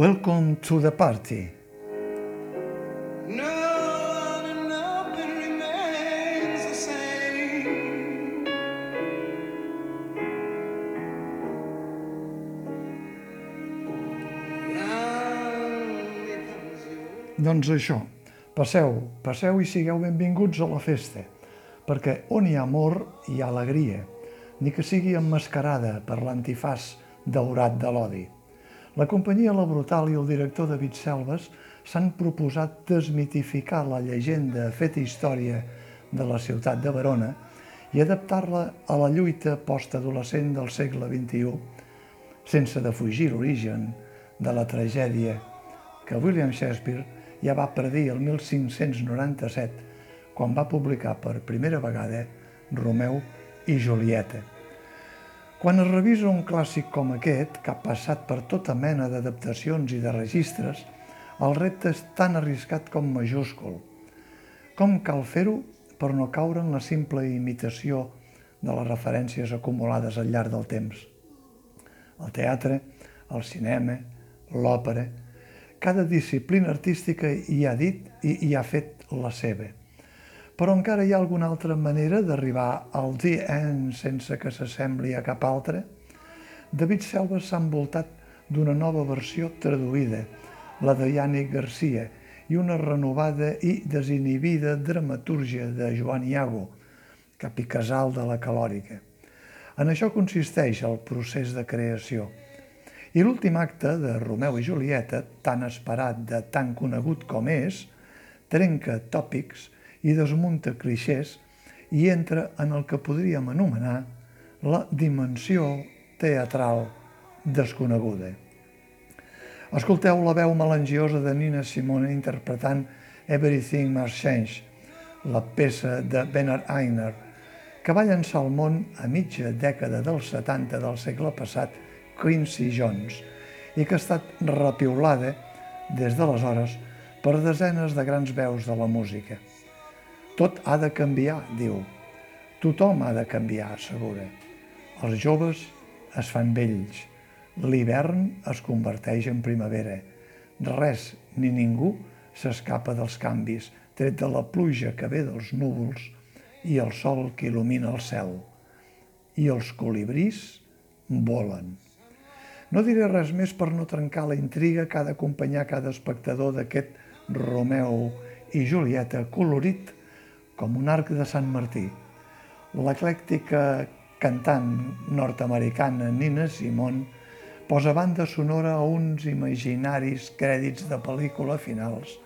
Welcome to the party. No. Doncs això, passeu, passeu i sigueu benvinguts a la festa, perquè on hi ha amor hi ha alegria, ni que sigui emmascarada per l'antifàs daurat de l'odi. La companyia La Brutal i el director David Selves s'han proposat desmitificar la llegenda feta història de la ciutat de Verona i adaptar-la a la lluita postadolescent del segle XXI, sense defugir l'origen de la tragèdia que William Shakespeare ja va predir el 1597 quan va publicar per primera vegada Romeu i Julieta. Quan es revisa un clàssic com aquest, que ha passat per tota mena d'adaptacions i de registres, el repte és tan arriscat com majúscul. Com cal fer-ho per no caure en la simple imitació de les referències acumulades al llarg del temps? El teatre, el cinema, l'òpera, cada disciplina artística hi ha dit i hi ha fet la seva. Però encara hi ha alguna altra manera d'arribar al The End sense que s'assembli a cap altre? David Selva s'ha envoltat d'una nova versió traduïda, la de Yannick Garcia, i una renovada i desinhibida dramatúrgia de Joan Iago, capicasal de la calòrica. En això consisteix el procés de creació. I l'últim acte de Romeu i Julieta, tan esperat de tan conegut com és, trenca tòpics i desmunta clixés i entra en el que podríem anomenar la dimensió teatral desconeguda. Escolteu la veu melangiosa de Nina Simone interpretant Everything Must Change, la peça de Bernard Einer, que va llançar al món a mitja dècada dels 70 del segle passat Quincy Jones i que ha estat repiulada des d'aleshores per desenes de grans veus de la música. Tot ha de canviar, diu. Tothom ha de canviar, assegura. Els joves es fan vells. L'hivern es converteix en primavera. Res ni ningú s'escapa dels canvis, tret de la pluja que ve dels núvols i el sol que il·lumina el cel. I els colibrís volen. No diré res més per no trencar la intriga que ha d'acompanyar cada espectador d'aquest Romeu i Julieta colorit com un arc de Sant Martí. L'eclèctica cantant nord-americana Nina Simone posa banda sonora a uns imaginaris crèdits de pel·lícula finals,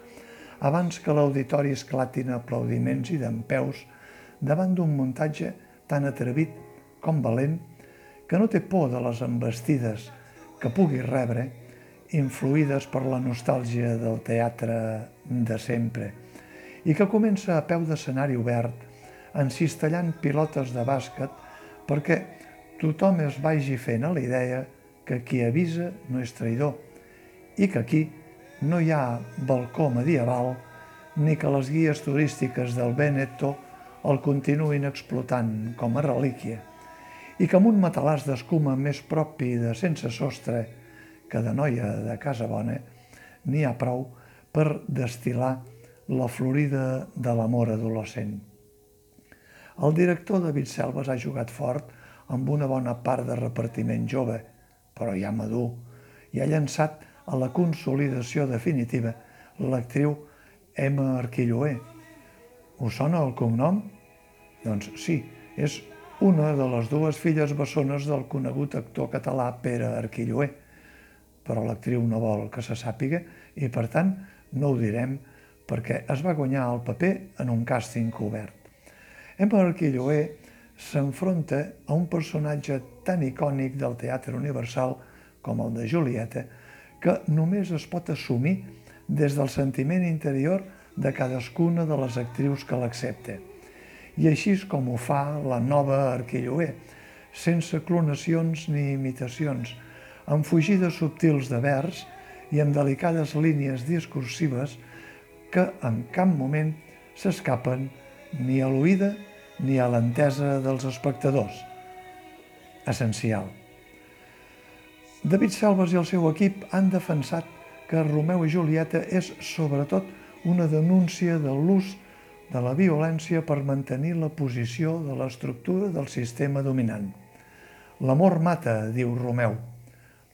abans que l'auditori esclatin aplaudiments i dempeus davant d'un muntatge tan atrevit com valent que no té por de les embestides que pugui rebre, influïdes per la nostàlgia del teatre de sempre, i que comença a peu d'escenari obert, encistellant pilotes de bàsquet perquè tothom es vagi fent a la idea que qui avisa no és traïdor i que aquí no hi ha balcó medieval ni que les guies turístiques del Veneto el continuïn explotant com a relíquia i que amb un matalàs d'escuma més propi de sense sostre que de noia de casa bona n'hi ha prou per destil·lar la florida de l'amor adolescent. El director David Selves ha jugat fort amb una bona part de repartiment jove, però ja madur, i ha llançat a la consolidació definitiva l'actriu Emma Arquilloé. Us sona el cognom? Doncs sí, és una de les dues filles bessones del conegut actor català Pere Arquilloé, però l'actriu no vol que se sàpiga i, per tant, no ho direm perquè es va guanyar el paper en un càsting cobert. Emma Arquilloé s'enfronta a un personatge tan icònic del teatre universal com el de Julieta que només es pot assumir des del sentiment interior de cadascuna de les actrius que l'accepta. I així és com ho fa la nova Arquilloé, sense clonacions ni imitacions, amb fugides subtils de vers i amb delicades línies discursives que en cap moment s'escapen ni a l'oïda ni a l'entesa dels espectadors. Essencial. David Selves i el seu equip han defensat que Romeu i Julieta és sobretot una denúncia de l'ús de la violència per mantenir la posició de l'estructura del sistema dominant. L'amor mata, diu Romeu.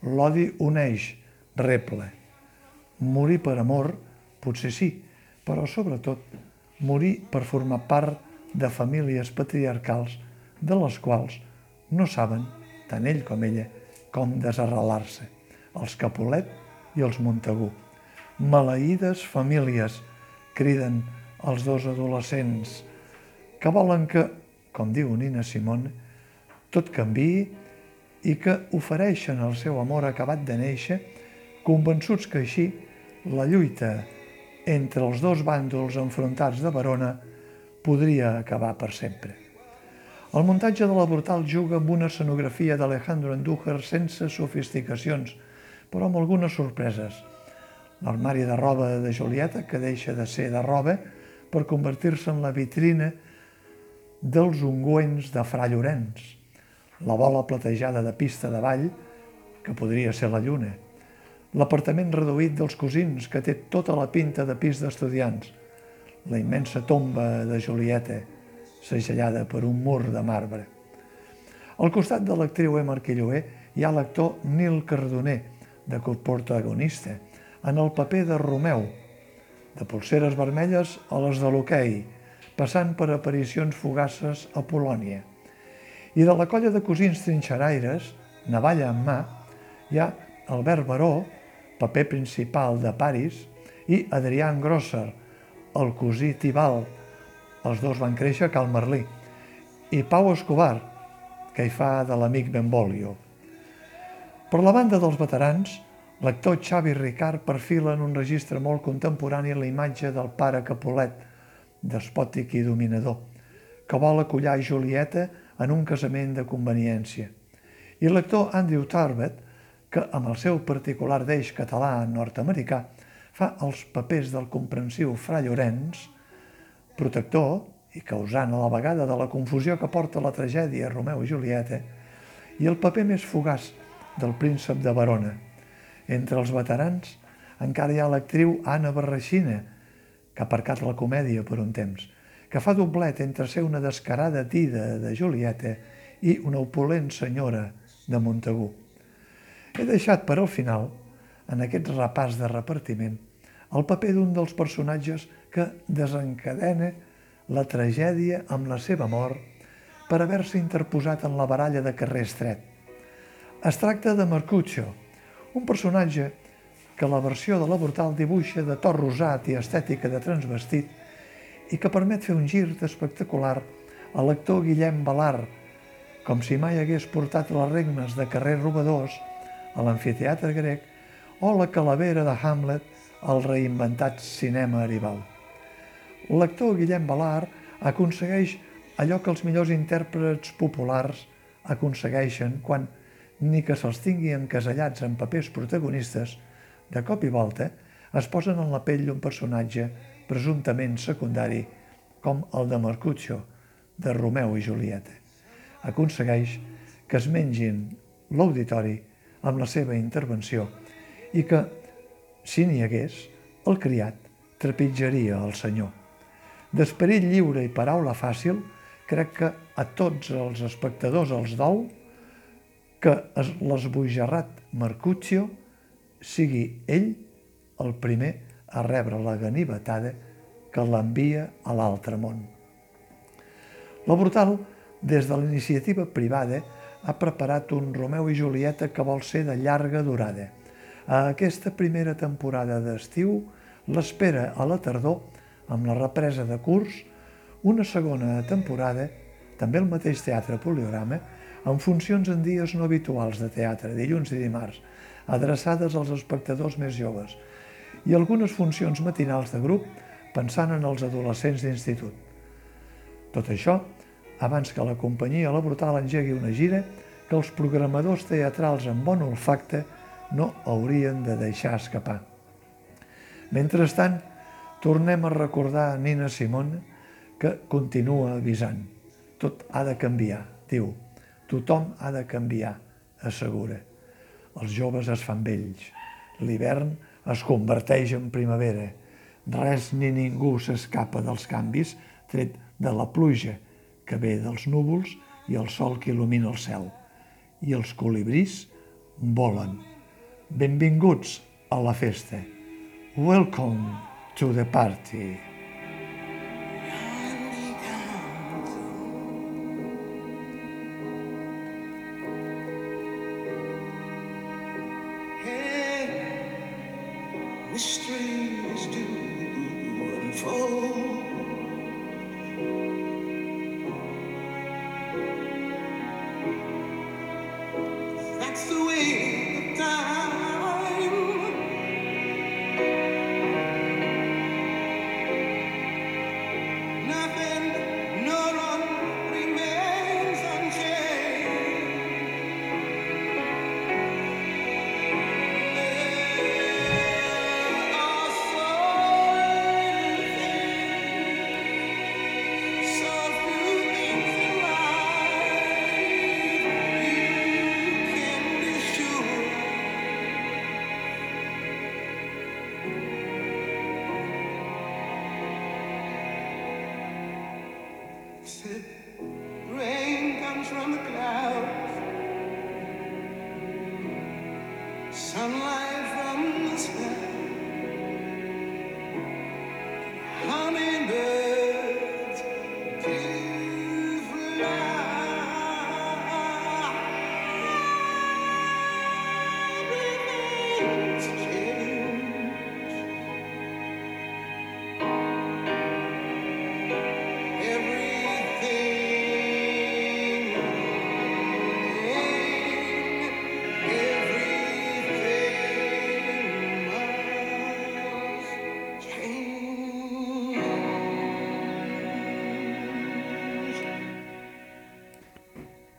L'odi uneix, reple. Morir per amor, potser sí, però sobretot morir per formar part de famílies patriarcals de les quals no saben, tant ell com ella, com desarrelar-se. Els Capulet i els Montegú. Maleïdes famílies, criden els dos adolescents, que volen que, com diu Nina Simone, tot canvi i que ofereixen el seu amor acabat de néixer, convençuts que així la lluita entre els dos bàndols enfrontats de Verona podria acabar per sempre. El muntatge de la Brutal juga amb una escenografia d'Alejandro Andújar sense sofisticacions, però amb algunes sorpreses. L'armari de roba de Julieta, que deixa de ser de roba per convertir-se en la vitrina dels ungüents de Fra Llorenç, la bola platejada de pista de ball, que podria ser la lluna, l'apartament reduït dels cosins, que té tota la pinta de pis d'estudiants, la immensa tomba de Julieta, segellada per un mur de marbre. Al costat de l'actriu Emma Arquilloé hi ha l'actor Nil Cardoner, de protagonista, en el paper de Romeu, de polseres vermelles a les de l'hoquei, passant per aparicions fugaces a Polònia. I de la colla de cosins trinxeraires, navalla en mà, hi ha Albert Baró, paper principal de Paris, i Adrián Grosser, el cosí Tibal, els dos van créixer a Cal Merlí, i Pau Escobar, que hi fa de l'amic Benvolio. Per la banda dels veterans, l'actor Xavi Ricard perfila en un registre molt contemporani la imatge del pare Capulet, despòtic i dominador, que vol acollar Julieta en un casament de conveniència. I l'actor Andrew Tarbet, que amb el seu particular deix català nord-americà fa els papers del comprensiu Fra Llorenç, protector i causant a la vegada de la confusió que porta la tragèdia Romeu i Julieta, i el paper més fugaç del príncep de Verona. Entre els veterans encara hi ha l'actriu Anna Barraixina, que ha aparcat la comèdia per un temps, que fa doblet entre ser una descarada tida de Julieta i una opulent senyora de Montegú. He deixat per al final, en aquest repàs de repartiment, el paper d'un dels personatges que desencadena la tragèdia amb la seva mort per haver-se interposat en la baralla de carrer estret. Es tracta de Mercutio, un personatge que la versió de la Brutal dibuixa de to rosat i estètica de transvestit i que permet fer un gir espectacular a l'actor Guillem Balar, com si mai hagués portat les regnes de carrer Robadors a l'amfiteatre grec o la calavera de Hamlet al reinventat cinema Aribau. L'actor Guillem Balar aconsegueix allò que els millors intèrprets populars aconsegueixen quan, ni que se'ls tingui encasellats en papers protagonistes, de cop i volta es posen en la pell d'un personatge presumptament secundari, com el de Mercutio, de Romeu i Julieta. Aconsegueix que es mengin l'auditori amb la seva intervenció i que si n'hi hagués, el criat trepitjaria el senyor. D'esperit lliure i paraula fàcil, crec que a tots els espectadors els dol que l'esbojarrat Mercutio sigui ell el primer a rebre la ganivetada que l'envia a l'altre món. La Brutal, des de l'iniciativa privada, ha preparat un Romeu i Julieta que vol ser de llarga durada – a aquesta primera temporada d'estiu l'espera a la tardor, amb la represa de curs, una segona temporada, també al mateix Teatre Poliograma, amb funcions en dies no habituals de teatre, dilluns i dimarts, adreçades als espectadors més joves, i algunes funcions matinals de grup pensant en els adolescents d'institut. Tot això abans que la companyia La Brutal engegui una gira que els programadors teatrals amb bon olfacte no haurien de deixar escapar. Mentrestant, tornem a recordar a Nina Simone que continua avisant. Tot ha de canviar, diu. Tothom ha de canviar, assegura. Els joves es fan vells. L'hivern es converteix en primavera. Res ni ningú s'escapa dels canvis, tret de la pluja que ve dels núvols i el sol que il·lumina el cel. I els colibrís volen. Benvinguts a la festa. Welcome to the party. Rain comes from the clouds, sunlight from the